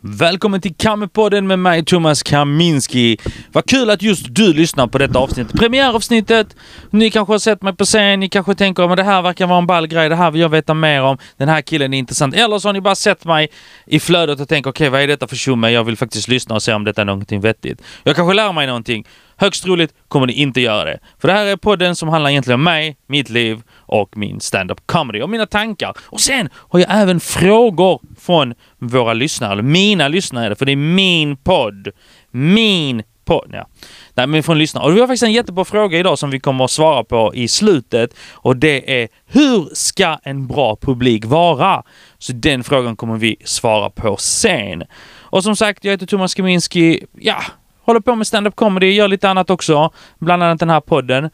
Välkommen till Kammepodden med mig Thomas Kaminski. Vad kul att just du lyssnar på detta avsnitt. Premiäravsnittet. Ni kanske har sett mig på scen, ni kanske tänker att det här verkar vara en ball grej, det här vill jag veta mer om, den här killen är intressant. Eller så har ni bara sett mig i flödet och tänker okej okay, vad är detta för tjomme, jag vill faktiskt lyssna och se om detta är någonting vettigt. Jag kanske lär mig någonting. Högst troligt kommer ni inte göra det. För det här är podden som handlar egentligen om mig, mitt liv och min stand-up comedy och mina tankar. Och sen har jag även frågor från våra lyssnare, eller mina lyssnare, för det är min podd. Min podd, ja. Nej, men från lyssnare. Och vi har faktiskt en jättebra fråga idag som vi kommer att svara på i slutet och det är hur ska en bra publik vara? Så den frågan kommer vi svara på sen. Och som sagt, jag heter Thomas Kaminski. Ja, håller på med stand-up comedy, gör lite annat också, bland annat den här podden.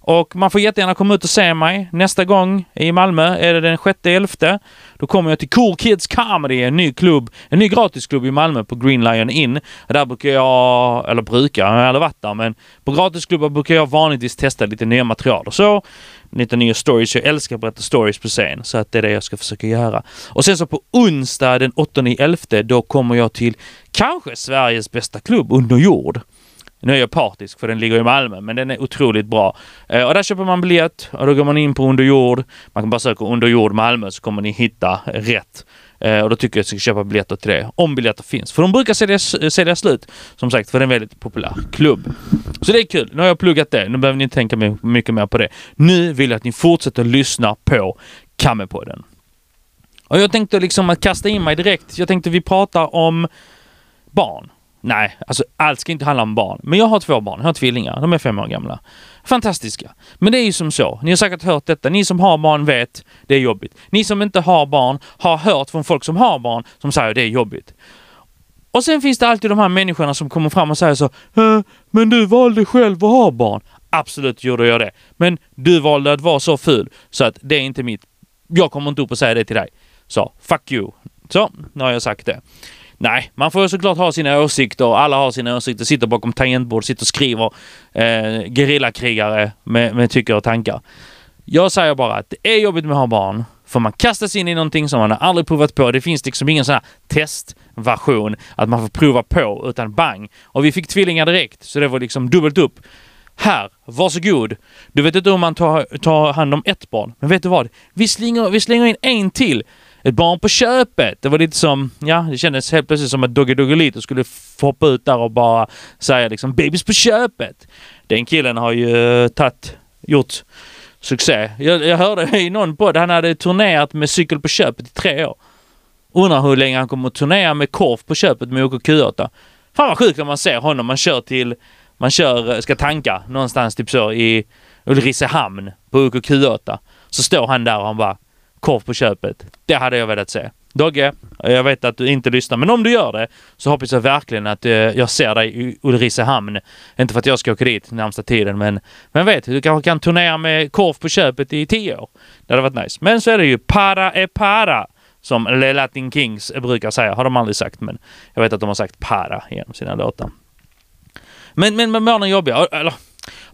Och man får jättegärna komma ut och se mig. Nästa gång i Malmö är det den 6.11. Då kommer jag till Cool Kids Comedy, en ny klubb, en ny gratisklubb i Malmö på Green Lion Inn. Där brukar jag, eller brukar, jag har aldrig varit där, men på gratisklubbar brukar jag vanligtvis testa lite nya material och så. Lite nya stories. Jag älskar att berätta stories på scen, så att det är det jag ska försöka göra. Och sen så på onsdag den 8.11 då kommer jag till kanske Sveriges bästa klubb, Under jord. Nu är jag partisk för den ligger i Malmö, men den är otroligt bra. Eh, och där köper man biljett och då går man in på underjord. Man kan bara söka underjord Malmö så kommer ni hitta rätt. Eh, och då tycker jag att jag ska köpa biljetter till det, om biljetter finns. För de brukar sälja, sälja slut, som sagt, för det är en väldigt populär klubb. Så det är kul. Nu har jag pluggat det. Nu behöver ni inte tänka mycket mer på det. Nu vill jag att ni fortsätter lyssna på Kammerpodden. Och jag tänkte liksom att kasta in mig direkt. Jag tänkte vi pratar om barn. Nej, alltså allt ska inte handla om barn. Men jag har två barn, jag har tvillingar, de är fem år gamla. Fantastiska. Men det är ju som så, ni har säkert hört detta, ni som har barn vet, det är jobbigt. Ni som inte har barn har hört från folk som har barn som säger det är jobbigt. Och sen finns det alltid de här människorna som kommer fram och säger så äh, Men du valde själv att ha barn. Absolut gjorde jag det. Men du valde att vara så ful så att det är inte mitt. Jag kommer inte upp och säga det till dig. Så, fuck you. Så, nu har jag sagt det. Nej, man får såklart ha sina åsikter. Alla har sina åsikter. Sitter bakom tangentbord, sitter och skriver. Eh, gerillakrigare med, med tycker och tankar. Jag säger bara att det är jobbigt med att ha barn. För man kastas in i någonting som man aldrig provat på. Det finns liksom ingen sån här testversion att man får prova på utan bang. Och vi fick tvillingar direkt, så det var liksom dubbelt upp. Här, varsågod. Du vet inte hur man tar, tar hand om ett barn, men vet du vad? Vi slänger, vi slänger in en till ett barn på köpet. Det var lite som, ja, det kändes helt plötsligt som att Dogge Doggelito skulle hoppa ut där och bara säga liksom babys på köpet. Den killen har ju eh, tagit, gjort succé. Jag, jag hörde i någon podd, han hade turnerat med cykel på köpet i tre år. Undrar hur länge han kommer att turnera med korv på köpet med OKQ8. Fan vad sjukt när man ser honom, man kör till, man kör, eh, ska tanka någonstans typ så i Ulricehamn på OKQ8. Så står han där och han bara korv på köpet. Det hade jag velat se. Dogge, jag vet att du inte lyssnar, men om du gör det så hoppas jag verkligen att eh, jag ser dig i Ulricehamn. Inte för att jag ska åka dit närmsta tiden, men vem vet, du kanske kan turnera med korv på köpet i tio år. Det hade varit nice. Men så är det ju para e para, som Le Latin Kings brukar säga. Har de aldrig sagt, men jag vet att de har sagt para genom sina låtar. Men, men, men barnen jobbiga. Eller,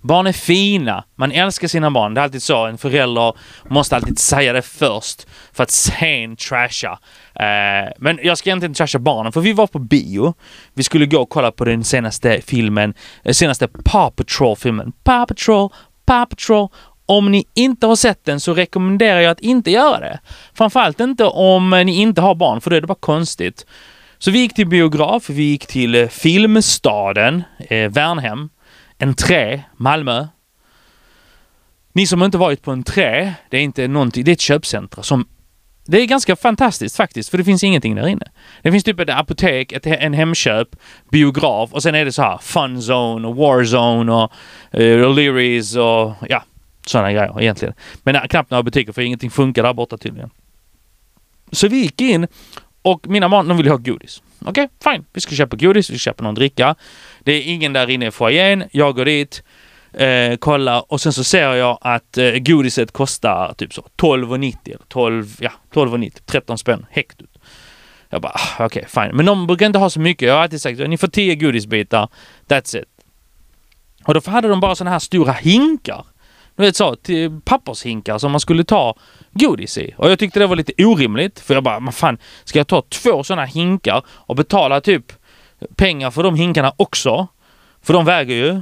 Barn är fina. Man älskar sina barn. Det är alltid så. En förälder måste alltid säga det först för att sen trasha. Eh, men jag ska egentligen inte trasha barnen för vi var på bio. Vi skulle gå och kolla på den senaste filmen, eh, senaste Paw Patrol-filmen. Paw Patrol, Paw Patrol. Om ni inte har sett den så rekommenderar jag att inte göra det. Framförallt inte om ni inte har barn, för då är det bara konstigt. Så vi gick till biograf, vi gick till eh, Filmstaden, eh, Värnhem. Entré, Malmö. Ni som inte varit på Entré, det är inte någonting, det är ett köpcentra som det är ganska fantastiskt faktiskt, för det finns ingenting där inne. Det finns typ ett apotek, ett, en Hemköp, biograf och sen är det så här Fun Zone och War Zone och eh, uh, Learys och ja, sådana grejer egentligen. Men knappt några butiker för ingenting funkar där borta tydligen. Så vi gick in och mina barn de vill ha godis. Okej, okay, fine. Vi ska köpa godis, vi ska köpa någon dricka. Det är ingen där inne i foajén. Jag går dit, eh, kollar och sen så ser jag att eh, godiset kostar typ så 12,90 eller 12, ja 12,90, 13 spänn hektot. Jag bara, ah, okej, okay, fine. Men de brukar inte ha så mycket. Jag har alltid sagt ni får 10 godisbitar. That's it. Och då hade de bara sådana här stora hinkar du vet så, till pappershinkar som man skulle ta godis i. Och jag tyckte det var lite orimligt. För jag bara, men fan, ska jag ta två sådana hinkar och betala typ pengar för de hinkarna också? För de väger ju.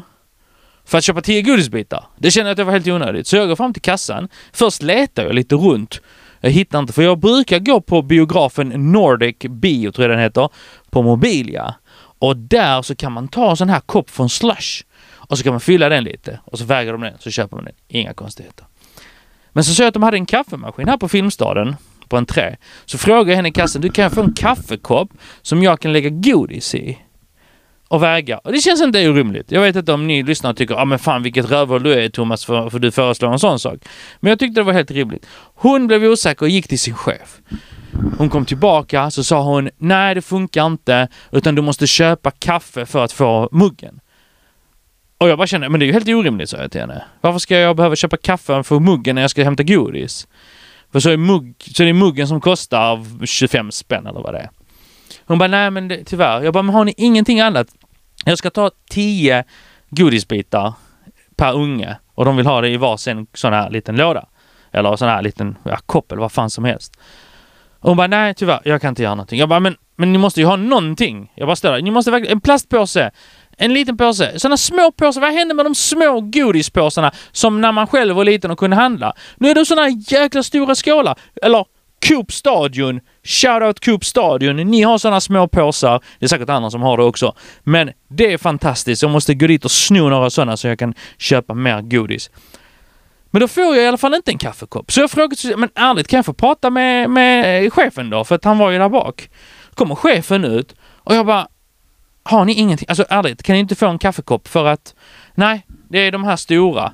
För att köpa tio godisbitar. Det kände jag att det var helt onödigt. Så jag går fram till kassan. Först letar jag lite runt. Jag hittar inte, för jag brukar gå på biografen Nordic Bio, tror jag den heter, på Mobilia. Och där så kan man ta en sån här kopp från Slush och så kan man fylla den lite och så väger de den så köper man den. Inga konstigheter. Men så såg jag att de hade en kaffemaskin här på Filmstaden på en trä. Så frågade jag henne i kassan, du kan jag få en kaffekopp som jag kan lägga godis i? Och väga. Och det känns inte orimligt. Jag vet inte om ni lyssnare tycker, ja ah, men fan vilket rövhål du är Thomas för, för du föreslår en sån sak. Men jag tyckte det var helt rimligt. Hon blev osäker och gick till sin chef. Hon kom tillbaka så sa hon, nej det funkar inte, utan du måste köpa kaffe för att få muggen. Och jag bara kände, men det är ju helt orimligt, sa jag till henne. Varför ska jag behöva köpa kaffe för muggen när jag ska hämta godis? För så är, mugg, så är det muggen som kostar 25 spänn eller vad det är. Hon bara, nej men det, tyvärr. Jag bara, men har ni ingenting annat? Jag ska ta 10 godisbitar per unge och de vill ha det i varsin sån här liten låda. Eller sån här liten ja, kopp eller vad fan som helst. Och hon bara, nej tyvärr, jag kan inte göra någonting. Jag bara, men, men ni måste ju ha någonting. Jag bara ställer, ni måste verkligen, en plastpåse. En liten påse. Sådana små påsar. Vad hände med de små godispåsarna som när man själv var liten och kunde handla? Nu är det sådana jäkla stora skålar. Eller Coop Stadion. Shoutout Coop Stadion. Ni har sådana små påsar. Det är säkert andra som har det också. Men det är fantastiskt. Jag måste gå dit och sno några sådana så jag kan köpa mer godis. Men då får jag i alla fall inte en kaffekopp. Så jag frågade, men ärligt kan jag få prata med, med chefen då? För att han var ju där bak. kommer chefen ut och jag bara, har ni ingenting? Alltså ärligt, kan ni inte få en kaffekopp för att, nej, det är de här stora.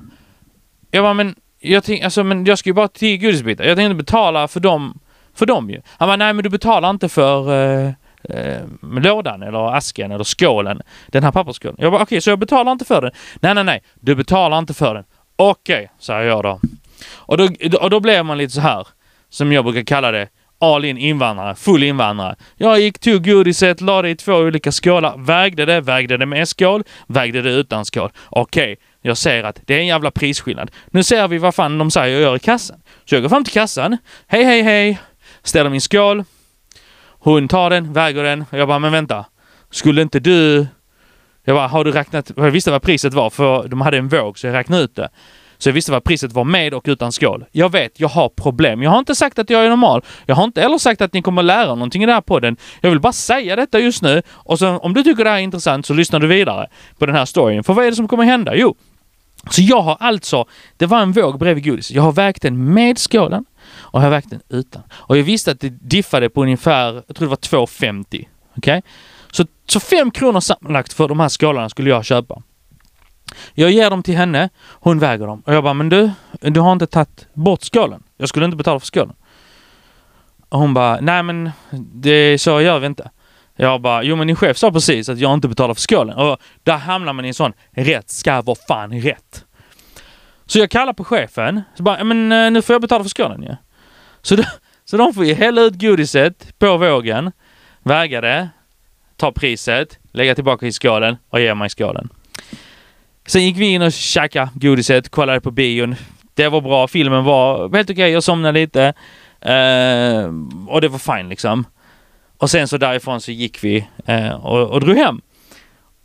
Jag bara, men jag tänk, alltså men jag ska ju bara till tio godisbitar. Jag tänkte betala för dem, för dem ju. Han bara, nej men du betalar inte för eh, eh, lådan eller asken eller skålen. Den här pappersskålen. Jag bara, okej, okay, så jag betalar inte för den? Nej, nej, nej, du betalar inte för den. Okej, okay, säger jag då. Och då, och då blev man lite så här, som jag brukar kalla det, all in invandrare, full invandrare. Jag gick, tog godiset, la det i två olika skålar, vägde det, vägde det med skål, vägde det utan skål. Okej, okay, jag ser att det är en jävla prisskillnad. Nu ser vi vad fan de säger och gör i kassan. Så jag går fram till kassan. Hej, hej, hej! Ställer min skål. Hon tar den, väger den. Och jag bara, men vänta. Skulle inte du... Jag bara, har du räknat... Jag visste vad priset var för de hade en våg så jag räknade ut det. Så jag visste vad priset var med och utan skål. Jag vet, jag har problem. Jag har inte sagt att jag är normal. Jag har inte heller sagt att ni kommer lära någonting i den här podden. Jag vill bara säga detta just nu och så om du tycker det här är intressant så lyssnar du vidare på den här storyn. För vad är det som kommer hända? Jo, så jag har alltså, det var en våg bredvid godis. Jag har vägt den med skålen och jag har vägt den utan. Och jag visste att det diffade på ungefär, jag tror det var 2,50. Okej? Okay? Så, så fem kronor sammanlagt för de här skålarna skulle jag köpa. Jag ger dem till henne, hon väger dem. Och jag bara, men du, du har inte tagit bort skålen. Jag skulle inte betala för skålen. Och hon bara, nej men det så gör vi inte. Jag bara, jo men din chef sa precis att jag inte betalar för skålen. Och där hamnar man i en sån, rätt ska vara fan rätt. Så jag kallar på chefen, så bara, men eh, nu får jag betala för skålen ju. Ja. Så, de, så de får ju hälla ut godiset på vågen, väga det, ta priset, lägga tillbaka i skålen och ge mig skålen. Sen gick vi in och käkade godiset, kollade på bion. Det var bra, filmen var helt okej, okay. jag somnade lite. Uh, och det var fine liksom. Och sen så därifrån så gick vi uh, och, och drog hem.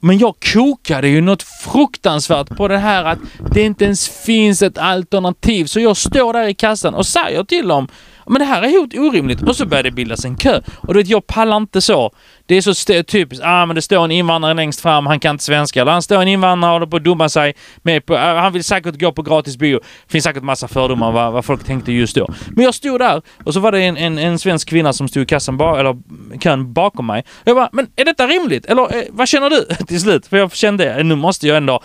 Men jag kokade ju något fruktansvärt på det här att det inte ens finns ett alternativ. Så jag står där i kassan och säger till dem men det här är helt orimligt. Och så börjar det bildas en kö. Och du vet, jag pallar inte så. Det är så typiskt. Ah, men det står en invandrare längst fram, han kan inte svenska. Eller han står en invandrare och håller på att dumma sig. Med på, ah, han vill säkert gå på gratis bio. Finns säkert massa fördomar vad, vad folk tänkte just då. Men jag stod där och så var det en, en, en svensk kvinna som stod i kassan, ba, eller kön bakom mig. Jag bara, men är detta rimligt? Eller eh, vad känner du till slut? För jag kände, eh, nu måste jag ändå,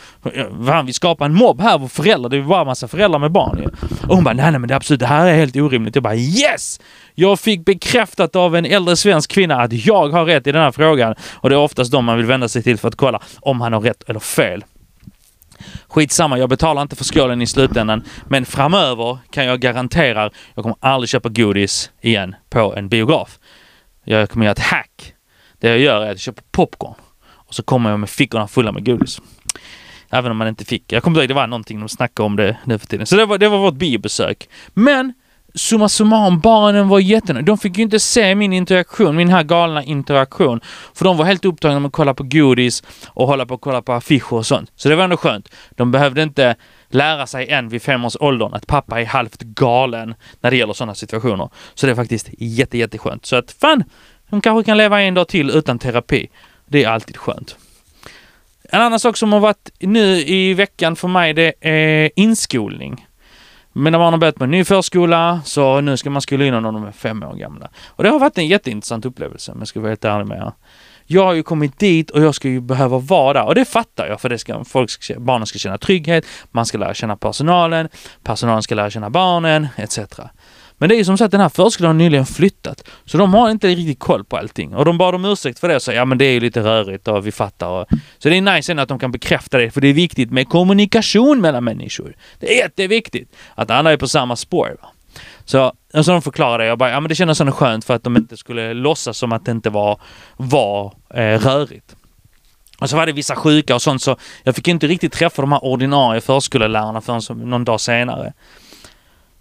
fan vi skapar en mobb här, vår föräldrar, det är bara massa föräldrar med barn ju. Och hon bara, nej nej men det är absolut, det här är helt orimligt. Jag bara, yes! Jag fick bekräftat av en äldre svensk kvinna att jag har rätt i den här frågan. Och det är oftast de man vill vända sig till för att kolla om han har rätt eller fel. Skitsamma, jag betalar inte för skålen i slutändan. Men framöver kan jag garantera, jag kommer aldrig köpa godis igen på en biograf. Jag kommer göra ett hack. Det jag gör är att jag köper popcorn. Och så kommer jag med fickorna fulla med godis. Även om man inte fick. Jag kommer ihåg det var någonting de snackade om det nu för tiden. Så det var, det var vårt biobesök. Men summa summarum, barnen var jättenöjda. De fick ju inte se min interaktion, min här galna interaktion. För de var helt upptagna med att kolla på godis och hålla på att kolla på affischer och sånt. Så det var ändå skönt. De behövde inte lära sig än vid fem års åldern att pappa är halvt galen när det gäller sådana situationer. Så det är faktiskt jätte, jätteskönt. Så att fan, de kanske kan leva en dag till utan terapi. Det är alltid skönt. En annan sak som har varit nu i veckan för mig, det är inskolning. Mina barn har börjat med en ny förskola, så nu ska man skola in dem när de är fem år gamla. Och det har varit en jätteintressant upplevelse, om jag ska vara helt ärlig med er. Jag har ju kommit dit och jag ska ju behöva vara där och det fattar jag för det ska, folk ska, barnen ska känna trygghet, man ska lära känna personalen, personalen ska lära känna barnen etc. Men det är ju som sagt den här förskolan har nyligen flyttat. Så de har inte riktigt koll på allting. Och de bad om ursäkt för det och sa ja men det är ju lite rörigt och vi fattar. Och... Så det är nice att de kan bekräfta det för det är viktigt med kommunikation mellan människor. Det är jätteviktigt att alla är på samma spår. Va? Så, och så de förklarade jag bara, ja men det kändes så skönt för att de inte skulle låtsas som att det inte var, var eh, rörigt. Och så var det vissa sjuka och sånt så jag fick inte riktigt träffa de här ordinarie förskollärarna förrän någon dag senare.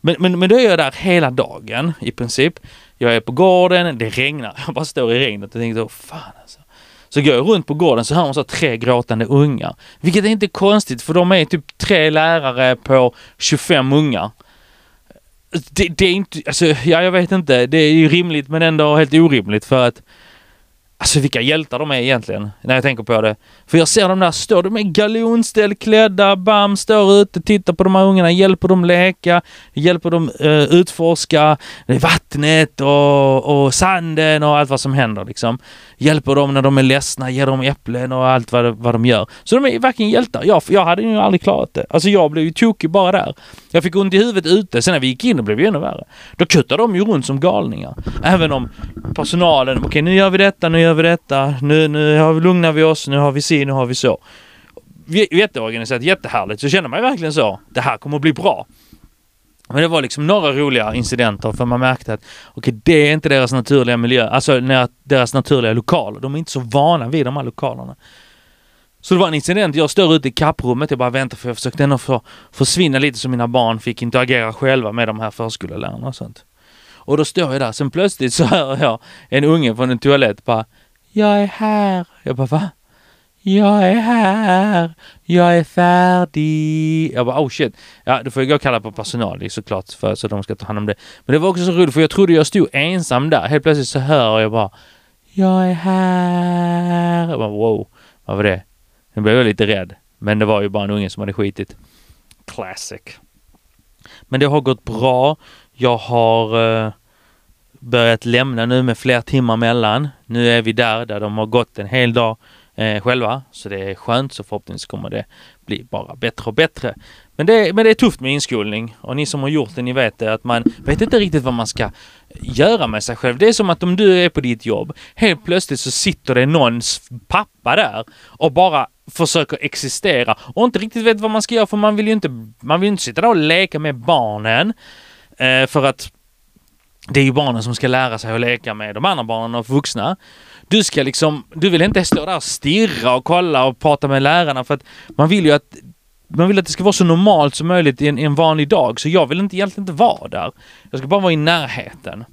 Men, men, men då är jag där hela dagen i princip. Jag är på gården, det regnar. Jag bara står i regnet och tänker, fan alltså. Så går jag runt på gården så hör man så tre gråtande ungar. Vilket är inte konstigt för de är typ tre lärare på 25 ungar. Det, det, är inte, alltså ja jag vet inte, det är ju rimligt men ändå helt orimligt för att Alltså vilka hjältar de är egentligen, när jag tänker på det. För jag ser dem där stå, de är galonställ klädda, bam, står ute, tittar på de här ungarna, hjälper dem leka, hjälper dem uh, utforska vattnet och, och sanden och allt vad som händer liksom. Hjälper dem när de är ledsna, ger dem äpplen och allt vad, vad de gör. Så de är verkligen hjältar. Jag, jag hade ju aldrig klarat det. Alltså jag blev ju tokig bara där. Jag fick ont i huvudet ute, sen när vi gick in och blev det ännu värre. Då kuttade de ju runt som galningar. Även om personalen, okej okay, nu gör vi detta, nu gör vi detta, nu, nu lugnar vi oss, nu har vi si, nu har vi så. Jätteorganiserat, jättehärligt. Så känner man verkligen så. Det här kommer att bli bra. Men det var liksom några roliga incidenter för man märkte att okej, okay, det är inte deras naturliga miljö, alltså deras naturliga lokaler. De är inte så vana vid de här lokalerna. Så det var en incident, jag står ute i kapprummet, jag bara väntar för jag försökte ändå få försvinna lite så mina barn fick interagera själva med de här förskollärarna och sånt. Och då står jag där, sen plötsligt så hör jag en unge från en toalett bara Jag är här. Jag bara va? Jag är här. Jag är färdig. Jag bara oh shit. Ja, då får jag gå och kalla på personal såklart för så de ska ta hand om det. Men det var också så roligt för jag trodde jag stod ensam där. Helt plötsligt så hör jag bara Jag är här. Jag bara wow. Vad var det? Nu blev jag lite rädd. Men det var ju bara en unge som hade skitit. Classic. Men det har gått bra. Jag har eh, börjat lämna nu med fler timmar mellan. Nu är vi där, där de har gått en hel dag eh, själva. Så det är skönt, så förhoppningsvis kommer det bli bara bättre och bättre. Men det, men det är tufft med inskolning och ni som har gjort det, ni vet det att man vet inte riktigt vad man ska göra med sig själv. Det är som att om du är på ditt jobb, helt plötsligt så sitter det någons pappa där och bara försöker existera och inte riktigt vet vad man ska göra för man vill ju inte, man vill inte sitta där och leka med barnen eh, för att det är ju barnen som ska lära sig att leka med de andra barnen och vuxna. Du ska liksom, du vill inte stå där och stirra och kolla och prata med lärarna för att man vill ju att man vill att det ska vara så normalt som möjligt i en, i en vanlig dag, så jag vill inte, egentligen inte vara där. Jag ska bara vara i närheten.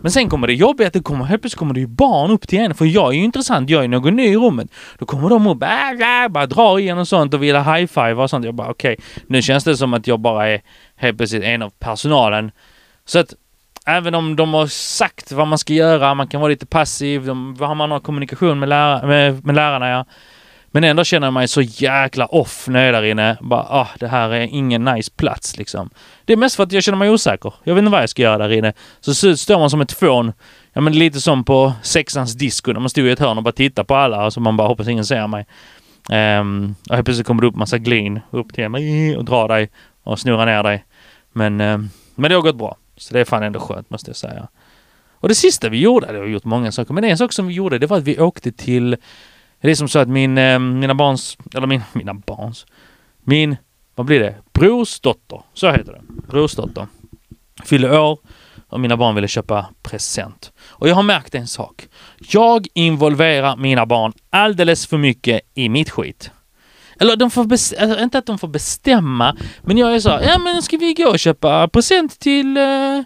Men sen kommer det jobbiga att det kommer, helt plötsligt kommer det ju barn upp till en, för jag är ju intressant, jag är någon ny i rummet. Då kommer de upp, äh, bara drar igen och sånt och vill ha high-five och sånt. Jag bara okej, okay. nu känns det som att jag bara är helt plötsligt en av personalen. Så att även om de har sagt vad man ska göra, man kan vara lite passiv, de, man har kommunikation med, lära, med, med lärarna, ja. Men ändå känner jag mig så jäkla off när jag är där inne. Bara, ah, det här är ingen nice plats liksom. Det är mest för att jag känner mig osäker. Jag vet inte vad jag ska göra där inne. Så står man som ett fån. Ja men lite som på sexans disco när man stod i ett hörn och bara tittade på alla och så man bara hoppas ingen ser mig. Um, och helt plötsligt kommer det upp massa glin upp till mig och drar dig och snurrar ner dig. Men, um, men det har gått bra. Så det är fan ändå skönt måste jag säga. Och det sista vi gjorde, det har vi gjort många saker, men en sak som vi gjorde det var att vi åkte till det är som så att min, eh, mina barns, eller min, mina barns, min, vad blir det, brorsdotter, så heter det, brorsdotter, fyllde år och mina barn ville köpa present. Och jag har märkt en sak. Jag involverar mina barn alldeles för mycket i mitt skit. Eller de får alltså, inte att de får bestämma, men jag är så här, ja men ska vi gå och köpa present till, eh,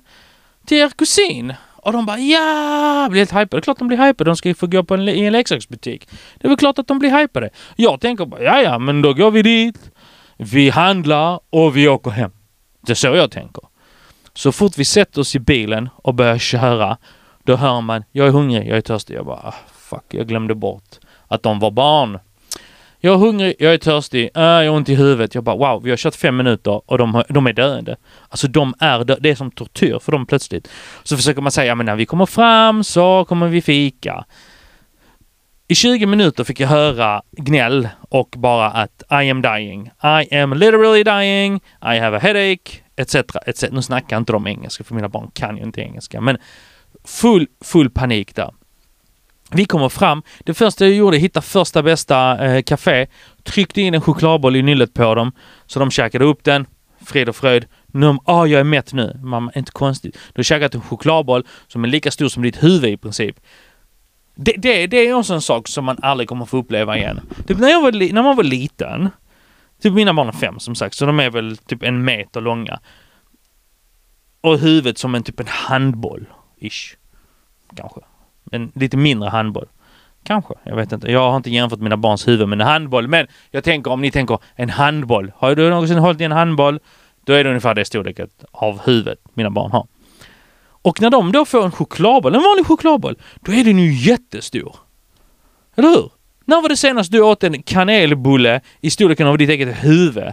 till er kusin? Och de bara ja, blir helt hypade. Det är klart de blir hypade. De ska ju få gå på en, i en leksaksbutik. Det är väl klart att de blir hypade. Jag tänker bara ja, ja, men då går vi dit. Vi handlar och vi åker hem. Det är så jag tänker. Så fort vi sätter oss i bilen och börjar köra, då hör man jag är hungrig, jag är törstig. Jag bara ah, fuck, jag glömde bort att de var barn. Jag är hungrig, jag är törstig, äh, jag har ont i huvudet. Jag bara wow, vi har kört fem minuter och de, har, de är döende. Alltså de är dö- det är som tortyr för dem plötsligt. Så försöker man säga, ja men när vi kommer fram så kommer vi fika. I 20 minuter fick jag höra gnäll och bara att I am dying. I am literally dying. I have a headache. Etc. etc. Nu snackar inte de engelska för mina barn kan ju inte engelska. Men full, full panik där. Vi kommer fram. Det första jag gjorde, hitta första bästa eh, café. Tryckte in en chokladboll i nyllet på dem. Så de käkade upp den. Fred och fröjd. Nu, ah, jag är mätt nu. Mamma, inte konstigt. Du har käkat en chokladboll som är lika stor som ditt huvud i princip. Det, det, det är också en sak som man aldrig kommer få uppleva igen. Typ när, jag var, li- när man var liten. Typ mina barn är fem som sagt, så de är väl typ en meter långa. Och huvudet som en typ en handboll. Ish. Kanske. En lite mindre handboll. Kanske, jag vet inte. Jag har inte jämfört mina barns huvud med en handboll. Men jag tänker om ni tänker en handboll. Har du någonsin hållit i en handboll? Då är det ungefär det storleket av huvudet mina barn har. Och när de då får en chokladboll, en vanlig chokladboll, då är den ju jättestor. Eller hur? När var det senast du åt en kanelbulle i storleken av ditt eget huvud?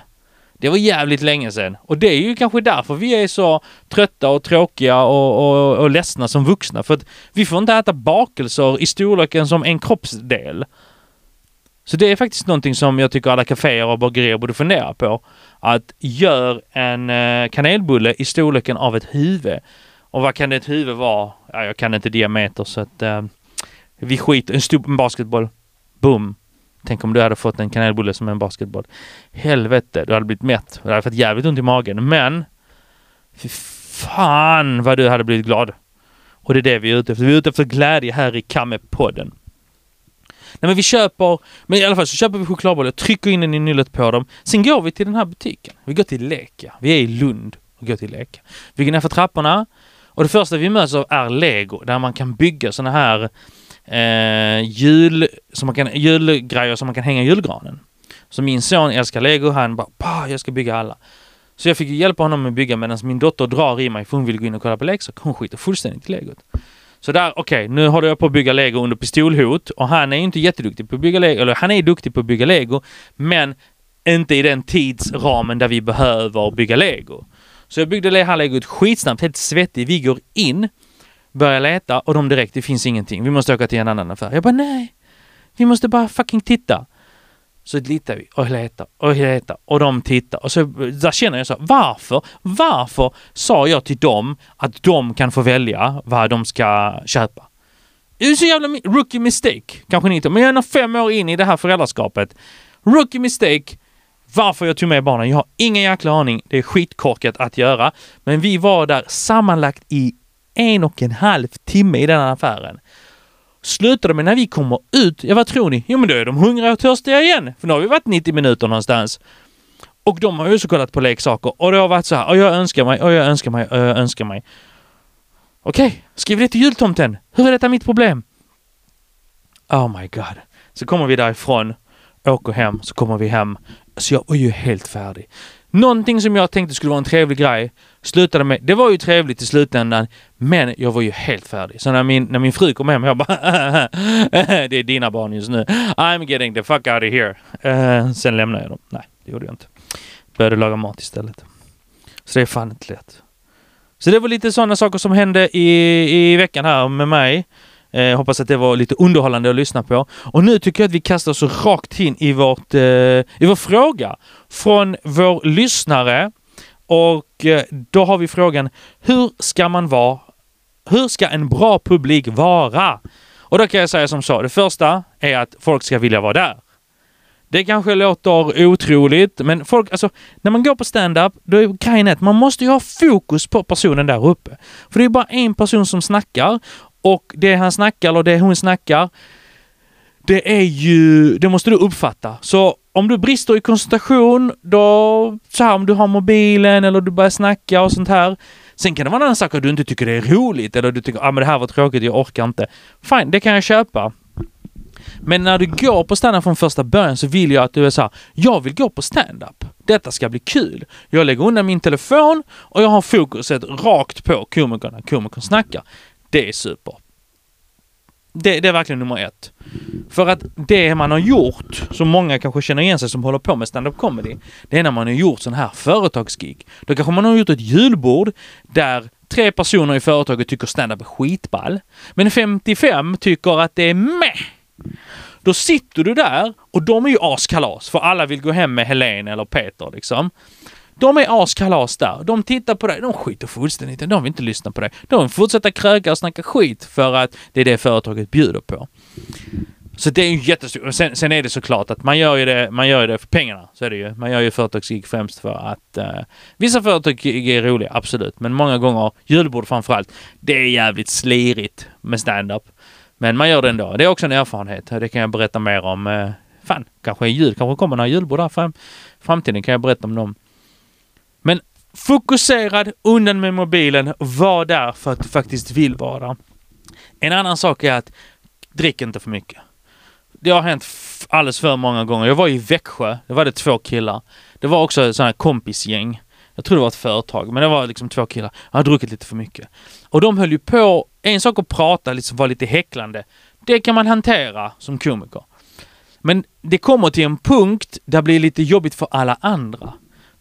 Det var jävligt länge sedan. Och det är ju kanske därför vi är så trötta och tråkiga och, och, och ledsna som vuxna. För att vi får inte äta bakelser i storleken som en kroppsdel. Så det är faktiskt någonting som jag tycker alla kaféer och bagerier borde fundera på. Att gör en eh, kanelbulle i storleken av ett huvud. Och vad kan ett huvud vara? Ja, jag kan inte diameter så att eh, vi skiter En stor en basketboll. Boom. Tänk om du hade fått en kanelbulle som en basketboll. Helvete, du hade blivit mätt. Du hade fått jävligt ont i magen. Men fy fan vad du hade blivit glad. Och det är det vi är ute efter. Vi är ute efter glädje här i Kamme-podden. Nej men vi köper, men i alla fall så köper vi chokladbollar, trycker in den i nyllet på dem. Sen går vi till den här butiken. Vi går till Leka. Vi är i Lund och går till Leka. Vi går ner för trapporna och det första vi möts av är lego där man kan bygga såna här eh, jul, som man kan, julgrejer som man kan hänga i julgranen. Så min son älskar lego, han bara jag ska bygga alla. Så jag fick hjälpa honom att bygga medan min dotter drar i mig för hon vill gå in och kolla på leksaker. Hon skiter fullständigt i legot. Så där, okej, nu håller jag på att bygga lego under pistolhot och han är ju inte jätteduktig på att bygga lego, eller han är duktig på att bygga lego, men inte i den tidsramen där vi behöver bygga lego. Så jag byggde det här legot skitsnabbt, helt svettig. Vi går in, börjar leta och de direkt, det finns ingenting. Vi måste åka till en annan affär. Jag bara nej, vi måste bara fucking titta. Så litar vi och letar och letar och de tittar och så där känner jag så varför, varför sa jag till dem att de kan få välja vad de ska köpa? Det är så jävla rookie mistake, kanske ni inte, men jag är fem år in i det här föräldraskapet. Rookie mistake, varför jag tog med barnen, jag har ingen jäkla aning. Det är skitkorkat att göra. Men vi var där sammanlagt i en och en halv timme i den här affären. Slutade med när vi kommer ut, ja vad tror ni? Jo men då är de hungriga och törstiga igen. För nu har vi varit 90 minuter någonstans. Och de har ju också kollat på leksaker och det har varit så här, och jag önskar mig, och jag önskar mig, och jag önskar mig. Okej, skriv det till jultomten. Hur är detta mitt problem? Oh my god. Så kommer vi därifrån, åker hem, så kommer vi hem. Så jag var ju helt färdig. Någonting som jag tänkte skulle vara en trevlig grej slutade med, det var ju trevligt i slutändan, men jag var ju helt färdig. Så när min, när min fru kom hem, jag bara det är dina barn just nu. I'm getting the fuck out of here. Uh, sen lämnade jag dem. Nej, det gjorde jag inte. Började laga mat istället. Så det är fan inte lätt. Så det var lite sådana saker som hände i, i veckan här med mig. Eh, hoppas att det var lite underhållande att lyssna på. Och nu tycker jag att vi kastar oss rakt in i, vårt, eh, i vår fråga från vår lyssnare. Och eh, då har vi frågan, hur ska man vara? Hur ska en bra publik vara? Och då kan jag säga som så, det första är att folk ska vilja vara där. Det kanske låter otroligt, men folk, alltså, när man går på stand-up, då är grejen att man måste ju ha fokus på personen där uppe. För det är bara en person som snackar och det han snackar eller det hon snackar, det är ju, det måste du uppfatta. Så om du brister i koncentration, då så här om du har mobilen eller du börjar snacka och sånt här. Sen kan det vara en annan sak att du inte tycker det är roligt eller du tycker att ah, det här var tråkigt, jag orkar inte. Fine, det kan jag köpa. Men när du går på standup från första början så vill jag att du är så här, jag vill gå på standup. Detta ska bli kul. Jag lägger undan min telefon och jag har fokuset rakt på komikerna, komikern snackar. Det är super. Det, det, är verkligen nummer ett. För att det man har gjort, som många kanske känner igen sig som håller på med stand-up comedy, det är när man har gjort sån här företagsgig. Då kanske man har gjort ett julbord där tre personer i företaget tycker stand-up är skitball, men 55 tycker att det är meh. Då sitter du där och de är ju askalas för alla vill gå hem med Helene eller Peter liksom. De är askalas där. De tittar på dig. De skiter fullständigt De vill inte lyssna på dig. De vill fortsätta kröka och snacka skit för att det är det företaget bjuder på. Så det är ju jättestort. Sen, sen är det såklart att man gör ju det, man gör det för pengarna. Så är det ju. Man gör ju företagsgig främst för att uh, vissa företag är roliga, absolut. Men många gånger, julbord framförallt, det är jävligt slirigt med stand-up. Men man gör det ändå. Det är också en erfarenhet. Det kan jag berätta mer om. Uh, fan, kanske i jul, kanske kommer några julbord där fram, framtiden kan jag berätta om dem. Fokuserad, undan med mobilen, var där för att du faktiskt vill vara där. En annan sak är att drick inte för mycket. Det har hänt alldeles för många gånger. Jag var i Växjö, det var det två killar. Det var också ett sånt här kompisgäng. Jag tror det var ett företag, men det var liksom två killar. Jag hade druckit lite för mycket. Och de höll ju på, en sak att prata, liksom vara lite häcklande. Det kan man hantera som komiker. Men det kommer till en punkt där det blir lite jobbigt för alla andra.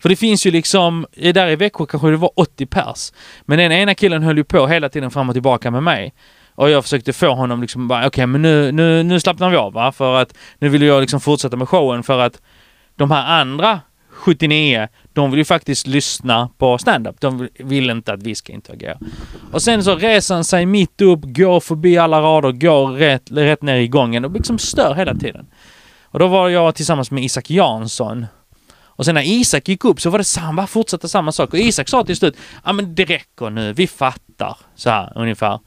För det finns ju liksom, eh, där i Växjö kanske det var 80 pers. Men den ena killen höll ju på hela tiden fram och tillbaka med mig. Och jag försökte få honom liksom bara, okej okay, men nu, nu, nu slappnar vi av va? För att nu vill jag liksom fortsätta med showen för att de här andra 79, de vill ju faktiskt lyssna på stand-up. De vill inte att vi ska interagera. Och sen så reser han sig mitt upp, går förbi alla rader, går rätt, rätt ner i gången och liksom stör hela tiden. Och då var jag tillsammans med Isak Jansson och sen när Isak gick upp så var det samma, fortsatte samma sak. Och Isak sa till slut, ja men det räcker nu, vi fattar. Så här ungefär.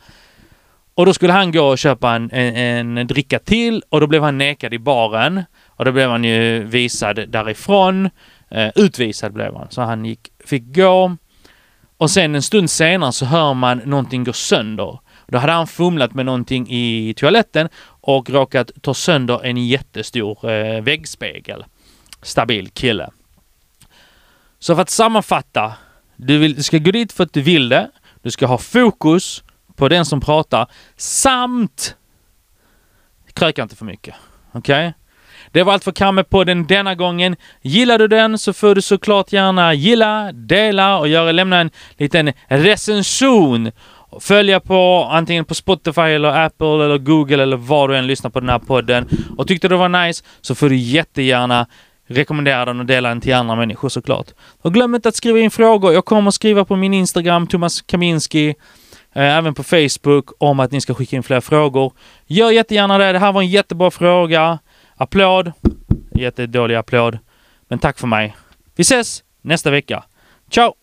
Och då skulle han gå och köpa en, en, en dricka till och då blev han nekad i baren. Och då blev han ju visad därifrån. Eh, utvisad blev han. Så han gick, fick gå. Och sen en stund senare så hör man någonting gå sönder. Då hade han fumlat med någonting i toaletten och råkat ta sönder en jättestor eh, väggspegel. Stabil kille. Så för att sammanfatta. Du, vill, du ska gå dit för att du vill det. Du ska ha fokus på den som pratar samt kröka inte för mycket. Okej? Okay? Det var allt för Kammepodden denna gången. Gillar du den så får du såklart gärna gilla, dela och göra, lämna en liten recension. Följa på antingen på Spotify eller Apple eller Google eller var du än lyssnar på den här podden. Och tyckte du det var nice så får du jättegärna rekommendera den och dela den till andra människor såklart. Och glöm inte att skriva in frågor. Jag kommer att skriva på min Instagram, Thomas Kaminski, eh, även på Facebook, om att ni ska skicka in fler frågor. Gör jättegärna det. Det här var en jättebra fråga. Applåd. Jättedålig applåd. Men tack för mig. Vi ses nästa vecka. Ciao!